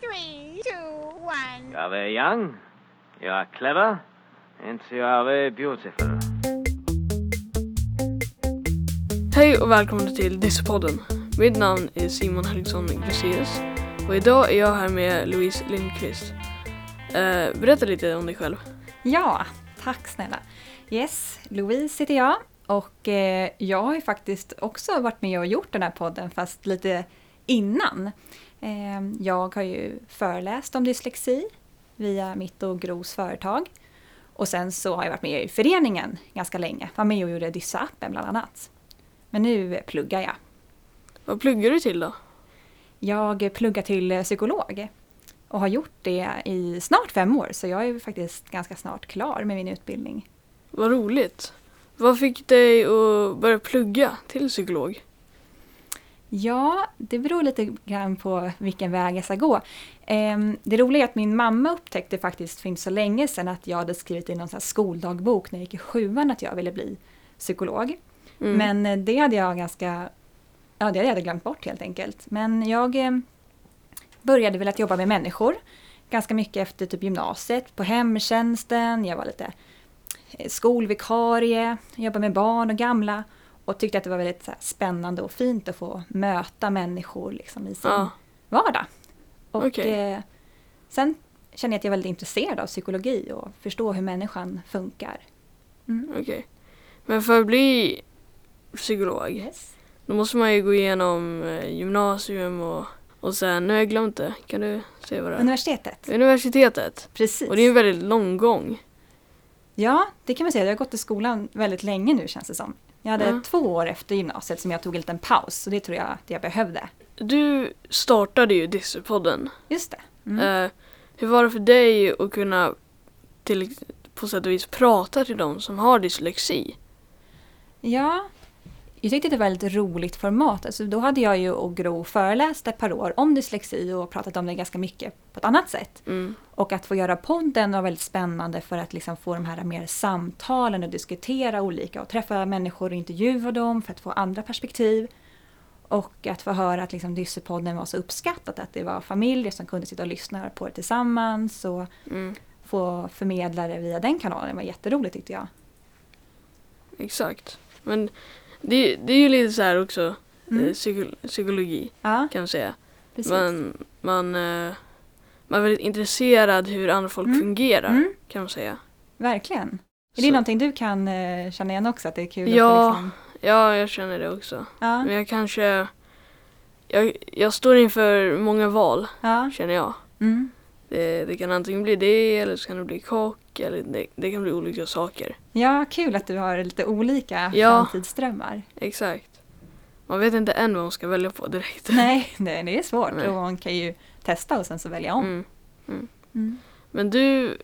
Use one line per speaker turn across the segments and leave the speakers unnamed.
Three, two, one.
You are very young, you are clever, and you are very beautiful.
Hej och välkomna till Dyssepodden. Mitt namn är Simon Helgesson Gruséus och idag är jag här med Louise Lindqvist. Eh, berätta lite om dig själv.
Ja, tack snälla. Yes, Louise heter jag och eh, jag har ju faktiskt också varit med och gjort den här podden fast lite innan. Eh, jag har ju föreläst om dyslexi via mitt och Gros företag. Och sen så har jag varit med i föreningen ganska länge. Var med och gjorde Dyssa-appen bland annat. Men nu pluggar jag.
Vad pluggar du till då?
Jag pluggar till psykolog och har gjort det i snart fem år så jag är faktiskt ganska snart klar med min utbildning.
Vad roligt. Vad fick dig att börja plugga till psykolog?
Ja, det beror lite grann på vilken väg jag ska gå. Ehm, Det roliga är att min mamma upptäckte faktiskt för inte så länge sedan att jag hade skrivit i någon sån skoldagbok när jag gick i sjuan att jag ville bli psykolog.
Mm.
Men eh, det hade jag ganska, ja det hade jag glömt bort helt enkelt. Men jag eh, började väl att jobba med människor ganska mycket efter typ gymnasiet, på hemtjänsten, jag var lite eh, skolvikarie, jobbade med barn och gamla och tyckte att det var väldigt så här, spännande och fint att få möta människor liksom, i sin
Ja.
vardag. Och
Okej.
eh, sen känner jag att jag är väldigt intresserad av psykologi och förstå hur människan funkar. Mm.
Okej. Men för att bli psykolog, då måste man ju gå igenom eh, gymnasium och, och sen, nu har jag glömt det. Kan du säga vad det är?
Universitetet,
Universitetet.
precis.
Och det är en väldigt lång gång.
Ja, det kan man säga. Jag har gått i skolan väldigt länge nu känns det som. Jag hade
Ja.
två år efter gymnasiet som jag tog en liten paus, så det tror jag att jag behövde.
Du startade ju Dyssepodden.
Just det. Mm.
Eh, hur var det för dig att kunna till, på sätt och vis prata till de som har dyslexi?
Ja, jag tyckte det var ett väldigt roligt format. Alltså, då hade jag ju och Gro föreläst ett par år om dyslexi och pratat om det ganska mycket på ett annat sätt.
Mm.
Och att få göra podden var väldigt spännande för att liksom få de här mer samtalen och diskutera olika och träffa människor och intervjua dem för att få andra perspektiv. Och att få höra att liksom Dyssepodden var så uppskattat, att det var familjer som kunde sitta och lyssna på det tillsammans och
Mm.
få förmedla det via den kanalen det var jätteroligt tyckte jag.
Exakt. Men det, det är ju lite så här också,
Mm.
eh, psyko, psykologi
Ja,
kan man säga.
precis.
Man, man, eh, man är väldigt intresserad hur andra folk
Mm.
fungerar
Mm.
kan man säga.
Verkligen. Är
Så-
det någonting du kan eh, känna igen också? Att det är kul
Ja.
att få liksom...
Ja, jag känner det också.
Ja,
Men jag kanske, jag, jag står inför många val
ja.
känner jag.
Mm.
Det, det kan antingen bli det eller så kan det bli kock eller det, det kan bli olika saker.
ja, kul att du har lite olika
Ja.
framtidsdrömmar.
Exakt. Man vet inte än vad man ska välja på direkt.
Nej, det, det är svårt
Nej.
och man kan ju testa och sen så välja om.
Mm.
Mm.
Men du,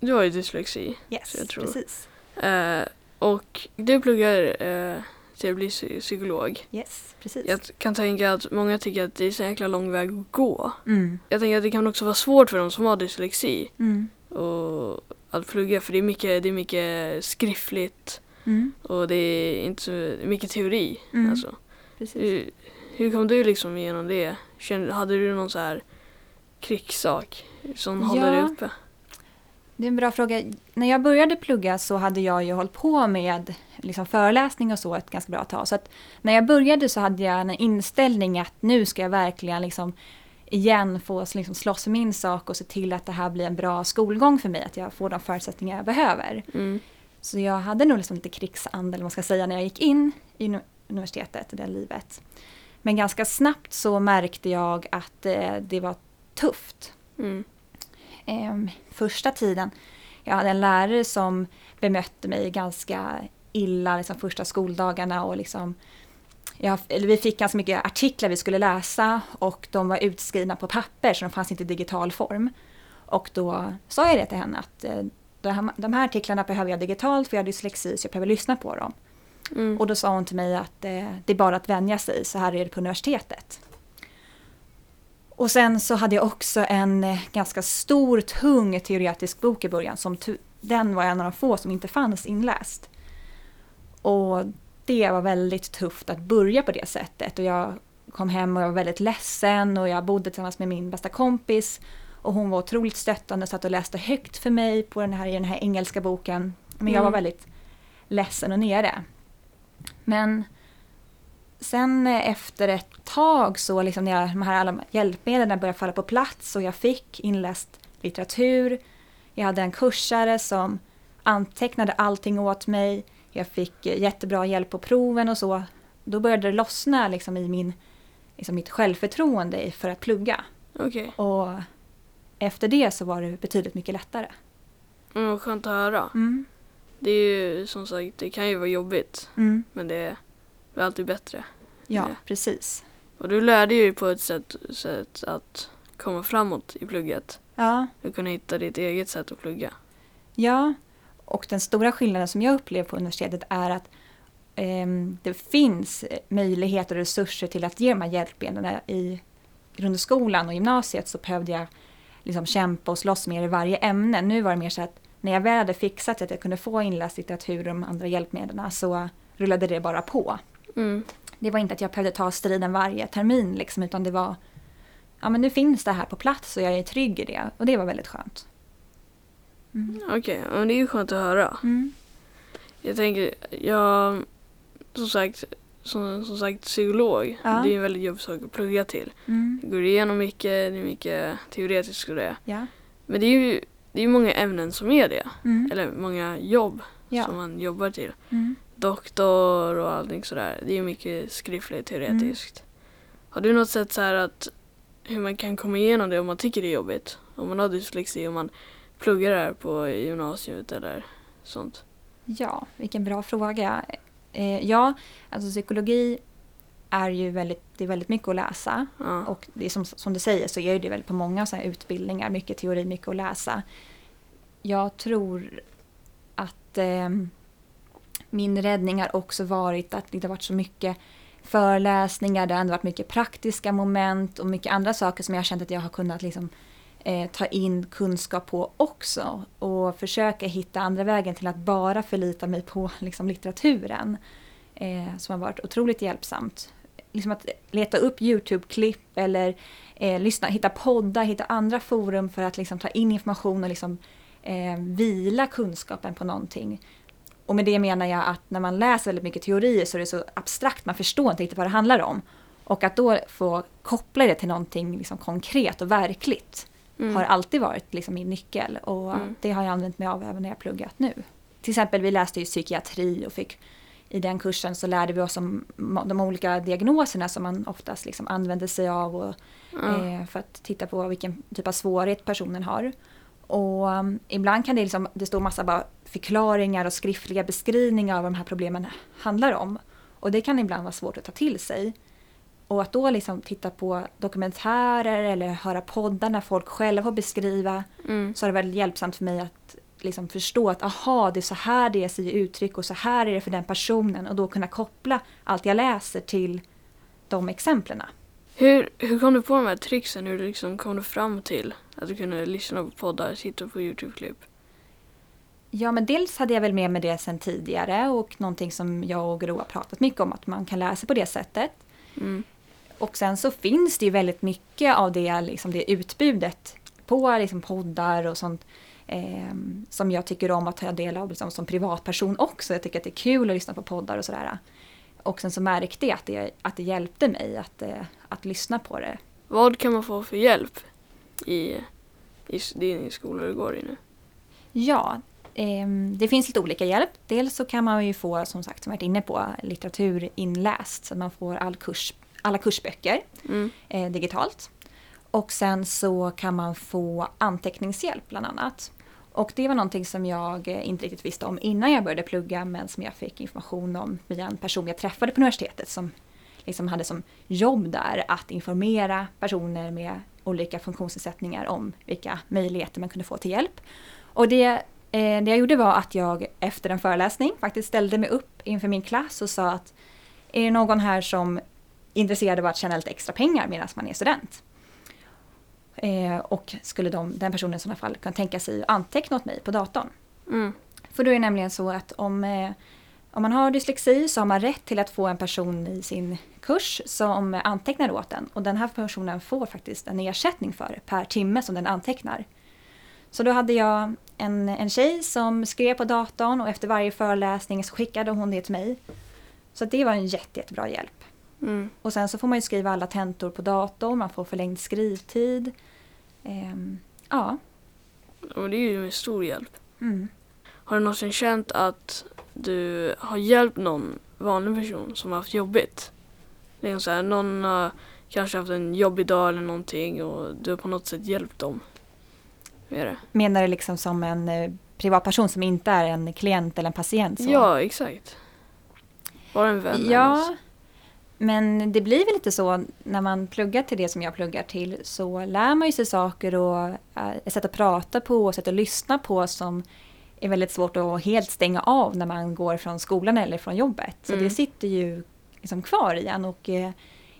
du har ju dyslexi.
Yes,
Så jag tror-
precis.
Eh, och du pluggar eh, till att bli psy- psykolog.
Yes, precis.
Jag kan tänka att många tycker att det är så jäkla lång väg att gå.
Mm.
Jag tänker att det kan också vara svårt för de som har dyslexi
Mm.
och att plugga för det är mycket, det är mycket skriftligt
Mm.
och det är inte så mycket teori.
Mm.
Alltså.
Precis.
Hur, hur kom du liksom igenom det? Kände, hade du någon så här krigssak som håller dig
Ja.
uppe?
Det är en bra fråga. När jag började plugga så hade jag ju hållit på med liksom föreläsning och så ett ganska bra tag. Så att när jag började så hade jag en inställning att nu ska jag verkligen liksom igen få liksom slåss för min sak och se till att det här blir en bra skolgång för mig. Att jag får de förutsättningar jag behöver.
Mm.
Så jag hade nog liksom lite krigsande, eller vad man ska säga, när jag gick in i uni- universitetet, i det livet. Men ganska snabbt så märkte jag att eh, det var tufft.
Mm.
Ehm, första tiden, jag hade en lärare som bemötte mig ganska illa liksom första skoldagarna och liksom jag, vi fick ganska mycket artiklar vi skulle läsa och de var utskrivna på papper så de fanns inte i digital form. Och då sa jag det till henne att eh, de här, de här artiklarna behöver jag digitalt för jag har dyslexi så jag behöver lyssna på dem.
Mm.
Och då sa hon till mig att eh, det är bara att vänja sig, så här är det på universitetet. Och sen så hade jag också en eh, ganska stor, tung teoretisk bok i början. Som den var en av de få som inte fanns inläst. Och det var väldigt tufft att börja på det sättet. Och jag kom hem och jag var väldigt ledsen och jag bodde tillsammans med min bästa kompis. Och hon var otroligt stöttande, satt och läste högt för mig på den här, i den här engelska boken. Men jag var
Mm.
väldigt ledsen och nere. Men sen efter ett tag så liksom när jag, de här alla hjälpmedlen började falla på plats och jag fick inläst litteratur. Jag hade en kursare som antecknade allting åt mig. Jag fick jättebra hjälp på proven och så. Då började det lossna liksom i min, liksom mitt självförtroende för att plugga.
Okej.
Och efter det så var det betydligt mycket lättare.
Vad skönt att höra.
Mm.
Det är ju som sagt, det kan ju vara jobbigt.
Mm.
Men det blir alltid bättre.
Ja,
Ja.
precis.
Och du lärde ju på ett sätt, sätt att komma framåt i plugget.
Ja,
Du kunde hitta ditt eget sätt att plugga.
Ja, och den stora skillnaden som jag upplever på universitetet är att ehm, det finns möjligheter och resurser till att ge de här hjälpmedlen. I grundskolan och gymnasiet så behövde jag liksom kämpa och slåss mer i varje ämne. Nu var det mer så att när jag väl hade fixat att jag kunde få inläst litteratur och de andra hjälpmedlen så rullade det bara på.
Mm.
Det var inte att jag behövde ta striden varje termin liksom, utan det var ja men nu finns det här på plats och jag är trygg i det och det var väldigt skönt. Mm.
Okej, men det är ju skönt att höra.
Mm.
Jag tänker, jag, som sagt, som, som sagt psykolog,
Ja.
det är en väldigt jobbig sak att plugga till.
Mm.
Går igenom mycket, det är mycket teoretiskt och det.
Ja.
Men det är ju det är många ämnen som är det.
Mm.
Eller många jobb
Ja.
som man jobbar till.
Mm.
Doktor och allting sådär. Det är ju mycket skriftligt teoretiskt. Har du något sätt så att hur man kan komma igenom det om man tycker det är jobbigt? Om man har dyslexi och man pluggar det här på gymnasiet eller sånt.
Ja, vilken bra fråga. Eh, ja, alltså psykologi är ju väldigt, det är väldigt mycket att läsa.
Ja.
Och det är som, som du säger så är det väl på många så utbildningar, mycket teori, mycket att läsa. Jag tror att eh, min räddning har också varit att det inte har varit så mycket föreläsningar, det har ändå varit mycket praktiska moment och mycket andra saker som jag har känt att jag har kunnat liksom, eh, ta in kunskap på också. Och försöka hitta andra vägen till att bara förlita mig på liksom, litteraturen. Eh, som har varit otroligt hjälpsamt. Liksom att leta upp YouTube-klipp eller eh, lyssna, hitta poddar, hitta andra forum för att liksom, ta in information och liksom, eh, vila kunskapen på någonting. Och med det menar jag att när man läser väldigt mycket teorier så är det så abstrakt, man förstår inte riktigt vad det handlar om. Och att då få koppla det till någonting liksom konkret och verkligt
Mm.
har alltid varit liksom min nyckel och
Mm.
det har jag använt mig av även när jag pluggat nu. Till exempel vi läste ju psykiatri och fick i den kursen så lärde vi oss om de olika diagnoserna som man oftast liksom använder sig av och,
Ja.
eh, för att titta på vilken typ av svårighet personen har. Och um, ibland kan det, liksom, det stå massa bara förklaringar och skriftliga beskrivningar av vad de här problemen handlar om. Och det kan ibland vara svårt att ta till sig. Och att då liksom titta på dokumentärer eller höra poddar när folk själva får beskriva
Mm.
så har det varit hjälpsamt för mig att liksom förstå att aha, det är så här det sig uttryck och så här är det för den personen och då kunna koppla allt jag läser till de exemplen.
Hur, hur kom du på de här tricksen? Hur liksom kom du fram till att du kunde lyssna på poddar, sitta på YouTube-klipp?
Ja, men dels hade jag väl med mig det sen tidigare och någonting som jag och Gro har pratat mycket om att man kan läsa på det sättet.
Mm.
Och sen så finns det ju väldigt mycket av det, liksom det utbudet på liksom poddar och sånt eh, som jag tycker om att ta del av liksom, som privatperson också. Jag tycker att det är kul att lyssna på poddar och sådär. Och sen så märkte jag att det, att det hjälpte mig att, eh, att lyssna på det.
Vad kan man få för hjälp i, i din skola du går i nu?
Ja, ehm, det finns lite olika hjälp. Dels så kan man ju få, som sagt, som varit inne på, litteratur inläst. Så att man får all kurs, alla kursböcker
Mm.
eh, digitalt. Och sen så kan man få anteckningshjälp bland annat. Och det var någonting som jag eh, inte riktigt visste om innan jag började plugga men som jag fick information om via en person jag träffade på universitetet som liksom hade som jobb där att informera personer med olika funktionsnedsättningar om vilka möjligheter man kunde få till hjälp. Och det, eh, det jag gjorde var att jag efter en föreläsning faktiskt ställde mig upp inför min klass och sa att är det någon här som är intresserad av att tjäna lite extra pengar medan man är student? Eh, och skulle de, den personen i sådana fall kunna tänka sig att anteckna åt mig på datorn?
Mm.
För då är det nämligen så att om, eh, Om man har dyslexi så har man rätt till att få en person i sin kurs som antecknar åt den. Och den här personen får faktiskt en ersättning för per timme som den antecknar. Så då hade jag en, en tjej som skrev på datorn och efter varje föreläsning så skickade hon det till mig. Så det var en jätte, jättebra hjälp.
Mm.
Och sen så får man ju skriva alla tentor på datorn, man får förlängd skrivtid. Ehm, ja.
Och det är ju en stor hjälp.
Mm.
Har du någonsin känt att du har hjälpt någon vanlig person som har haft jobbigt? Är så här, någon har kanske haft en jobbig dag eller någonting och du har på något sätt hjälpt dem. Är det?
Menar du liksom som en eh, privatperson som inte är en klient eller en patient? Så?
Ja, exakt. Bara en vän.
Ja, men det blir väl lite så när man pluggar till det som jag pluggar till så lär man ju sig saker och äh, sätt att prata på och sätt att lyssna på som är väldigt svårt att helt stänga av när man går från skolan eller från jobbet. Så
Mm.
det sitter ju liksom kvar i en och eh,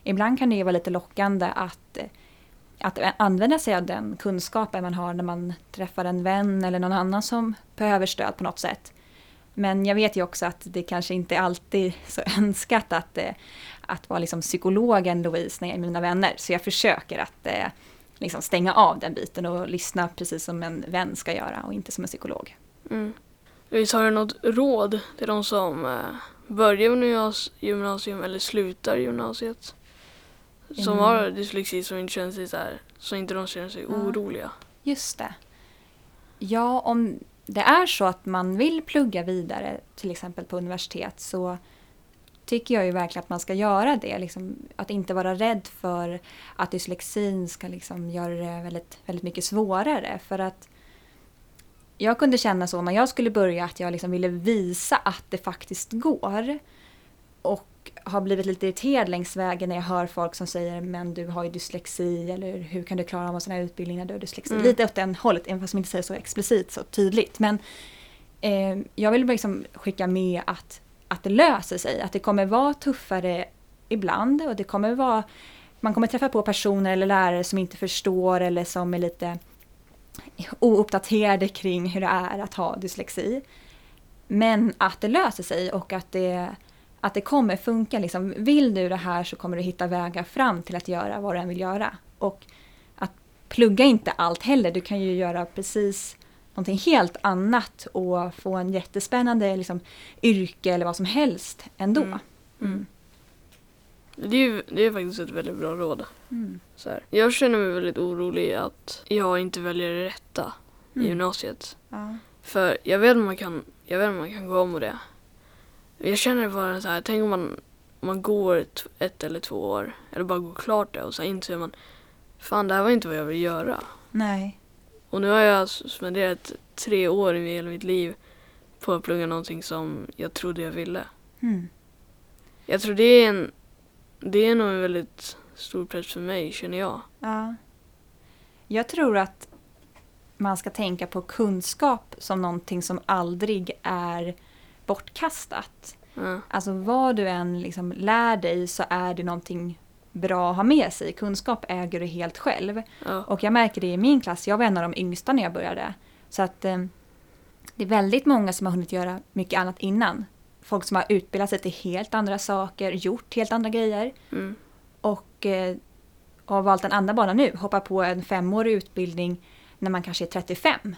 ibland kan det ju vara lite lockande att, eh, att använda sig av den kunskapen man har när man träffar en vän eller någon annan som behöver stöd på något sätt. Men jag vet ju också att det kanske inte alltid är så önskat att, eh, att vara liksom psykologen Louise när jag är mina vänner. Så jag försöker att eh, liksom stänga av den biten och lyssna precis som en vän ska göra och inte som en psykolog.
Mm. Louise, har du något råd till de som eh, börjar med gymnas- gymnasium eller slutar gymnasiet? Som
Mm.
har dyslexi som inte känner sig så här, så inte de känner sig
Ja.
oroliga.
Just det. Ja, om det är så att man vill plugga vidare, till exempel på universitet, så tycker jag ju verkligen att man ska göra det. Liksom, att inte vara rädd för att dyslexin ska liksom göra det väldigt, väldigt mycket svårare. För att jag kunde känna så när jag skulle börja att jag liksom ville visa att det faktiskt går. Och har blivit lite irriterad längs vägen när jag hör folk som säger men du har ju dyslexi eller hur kan du klara av en sån här utbildning när du har dyslexi.
Mm.
Lite åt den hållet, även fast man inte säger så explicit så tydligt. Men eh, jag vill liksom skicka med att, att det löser sig, att det kommer vara tuffare ibland och det kommer vara man kommer träffa på personer eller lärare som inte förstår eller som är lite ouppdaterade kring hur det är att ha dyslexi. Men att det löser sig och att det, att det kommer funka. Liksom, vill du det här så kommer du hitta vägar fram till att göra vad du än vill göra. Och att plugga inte allt heller. Du kan ju göra precis någonting helt annat och få en jättespännande liksom, yrke eller vad som helst ändå.
Mm. Mm. Det är ju det är faktiskt ett väldigt bra råd.
Mm.
Så här. Jag känner mig väldigt orolig att jag inte väljer det rätta i
Mm.
gymnasiet.
Ja.
För jag vet att man kan, jag vet att man kan gå om och det. Jag känner bara så här, tänk om man, man går ett, ett eller två år, eller bara går klart det och så inser man, fan det här var inte vad jag vill göra.
Nej.
Och nu har jag spenderat tre år i hela mitt liv på att plugga någonting som jag trodde jag ville.
Mm.
Jag tror det är en, det är nog en väldigt stor press för mig, känner jag.
Ja. Jag tror att man ska tänka på kunskap som någonting som aldrig är bortkastat.
Ja.
Alltså vad du än liksom lär dig så är det någonting bra att ha med sig. Kunskap äger du helt själv.
Ja.
Och jag märker det i min klass, jag var en av de yngsta när jag började. Så att eh, det är väldigt många som har hunnit göra mycket annat innan. Folk som har utbildat sig till helt andra saker, gjort helt andra grejer
Mm.
och eh, har valt en andra bana nu, hoppar på en femårig utbildning när man kanske är 35.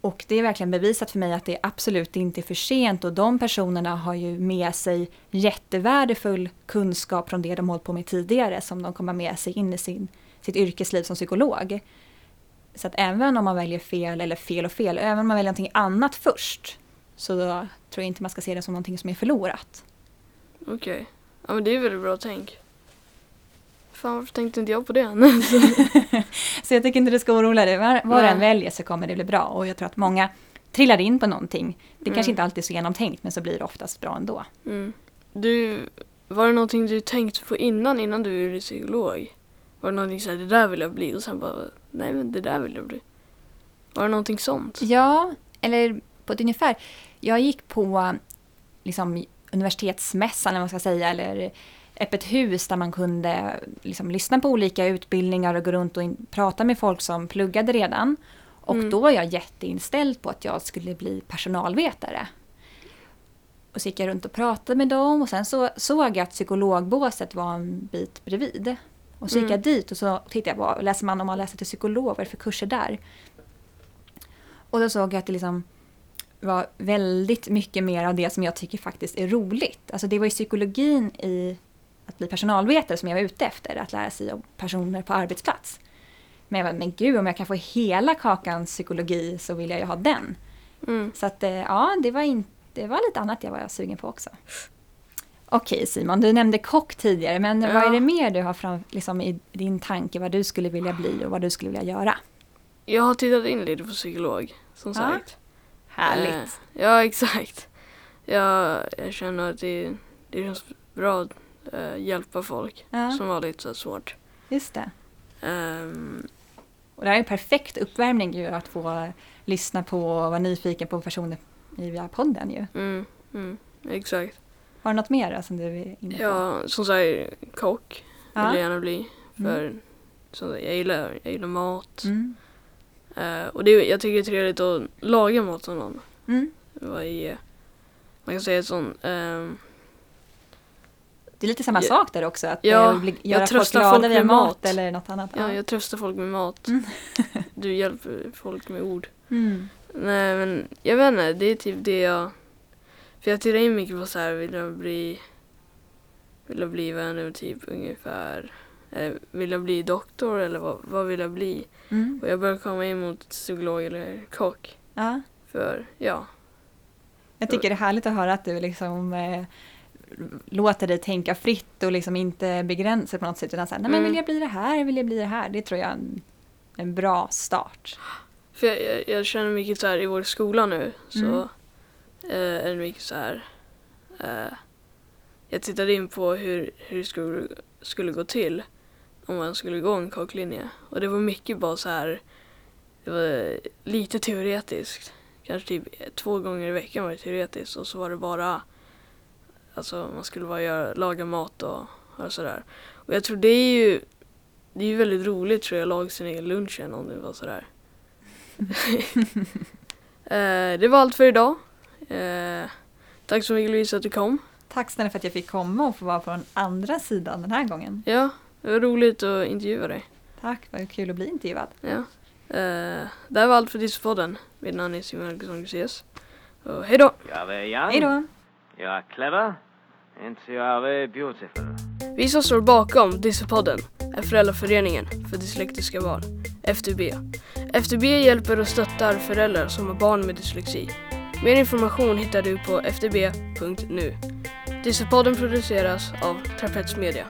Och det är verkligen bevisat för mig att det absolut inte är för sent och de personerna har ju med sig jättevärdefull kunskap från det de hållit på med tidigare som de kommer med sig in i sin, sitt yrkesliv som psykolog. Så att även om man väljer fel, eller fel och fel, även om man väljer någonting annat först så tror jag inte man ska se det som någonting som är förlorat.
Okej. Ja men det är väldigt bra tänk. Fan varför tänkte inte jag på det?
Så jag tycker inte du ska oroa dig. Var, vad du än väljer så kommer det bli bra. Och jag tror att många trillar in på någonting. Det kanske
Mm.
inte alltid är så genomtänkt men så blir det oftast bra ändå.
mm. Du, var det någonting du tänkte på innan, innan du blev psykolog? Var det någonting såhär, det där vill jag bli och sen bara, nej men det där vill jag bli. Var det någonting sånt?
Ja, eller på ett ungefär. Jag gick på liksom, universitetsmässan eller vad man ska säga. Eller öppet hus där man kunde liksom, lyssna på olika utbildningar och gå runt och in, prata med folk som pluggade redan. Och
Mm.
då var jag jätteinställd på att jag skulle bli personalvetare. och så gick jag runt och pratade med dem och sen så såg jag att psykologbåset var en bit bredvid. Och så gick
Mm.
jag dit och så tittade jag på, läser man om man läser till psykolog, vad är det för kurser där? Och då såg jag att det liksom var väldigt mycket mer av det som jag tycker faktiskt är roligt. Alltså det var ju psykologin i att bli personalvetare som jag var ute efter, att lära sig om personer på arbetsplats. Men jag var, men gud, om jag kan få hela kakans psykologi så vill jag ju ha den.
Mm.
Så att eh, ja, det var, in, det var lite annat jag var sugen på också. Okej Simon, du nämnde kock tidigare, men vad
Ja.
är det mer du har fram, liksom, i din tanke vad du skulle vilja bli och vad du skulle vilja göra?
Jag har tittat in lite på psykolog, som
Ja.
sagt.
Härligt.
Eh, ja, exakt. Jag, jag känner att det, det känns bra att eh, hjälpa folk
Ja,
som har lite så svårt.
just det.
Ehm,
Och det här är en perfekt uppvärmning ju att få lyssna på och vara nyfiken på personer i via podden ju.
mm, mm, exakt.
Har du något mer då, som du är inne på?
Ja, som sagt, kock vill jag
Ja.
gärna bli. För som sagt, jag, gillar, jag gillar mat.
Mm.
Eh, och det, jag tycker det är trevligt att laga mat som någon.
Mm.
Är, man kan säga sån, ehm,
Det är lite samma
Ja.
sak där också, att
Ja,
bli,
jag
göra folk glada
folk
via
med
mat,
mat.
eller något annat.
ja, jag tröstar folk med mat.
Mm.
Du hjälper folk med ord.
Mm.
Nej men jag vet inte, det är typ det jag... För jag tittar in mycket på så här, vill jag bli... Vill jag bli vad jag nu typ ungefär... Eller vill jag bli doktor eller vad, vad vill jag bli?
Mm.
Och jag börjar komma in mot psykolog eller kock.
Ja.
För ja,
Jag tycker det är härligt att höra att du liksom eh, låter dig tänka fritt och liksom inte begränsa på något sätt. Utan så här, nej men
Mm.
vill jag bli det här, vill jag bli det här. Det tror jag är en, en bra start.
För jag, jag, jag känner mycket så här i vår skola nu så
Mm.
eh, är det mycket så här. Eh, jag tittade in på hur, hur det skulle, skulle gå till om man skulle gå en kocklinje. Och det var mycket bara så här. Det var lite teoretiskt. Kanske typ två gånger i veckan var det teoretiskt och så var det bara Alltså man skulle bara göra, laga mat och, och sådär. Och jag tror det är ju Det är ju väldigt roligt tror jag att laga sin egen lunch igen om det var sådär. Eh, det var allt för idag. Eh, tack så mycket Louise att du kom.
Tack snälla för att jag fick komma och få vara på den andra sidan den här gången.
Ja, det var roligt att intervjua dig.
Tack, vad kul att bli intervjuad.
Ja. Eh, det här var allt för Disneypodden. Mitt namn är Simon Helgesson Lucius. Och hej då!
You are very young.
Hej då!
You are clever. And you are very beautiful.
Vi som står bakom Disneypodden är Föräldraföreningen för dyslektiska barn, FDB. FDB hjälper och stöttar föräldrar som har barn med dyslexi. Mer information hittar du på fdb.nu. Disneypodden produceras av Trapets Media.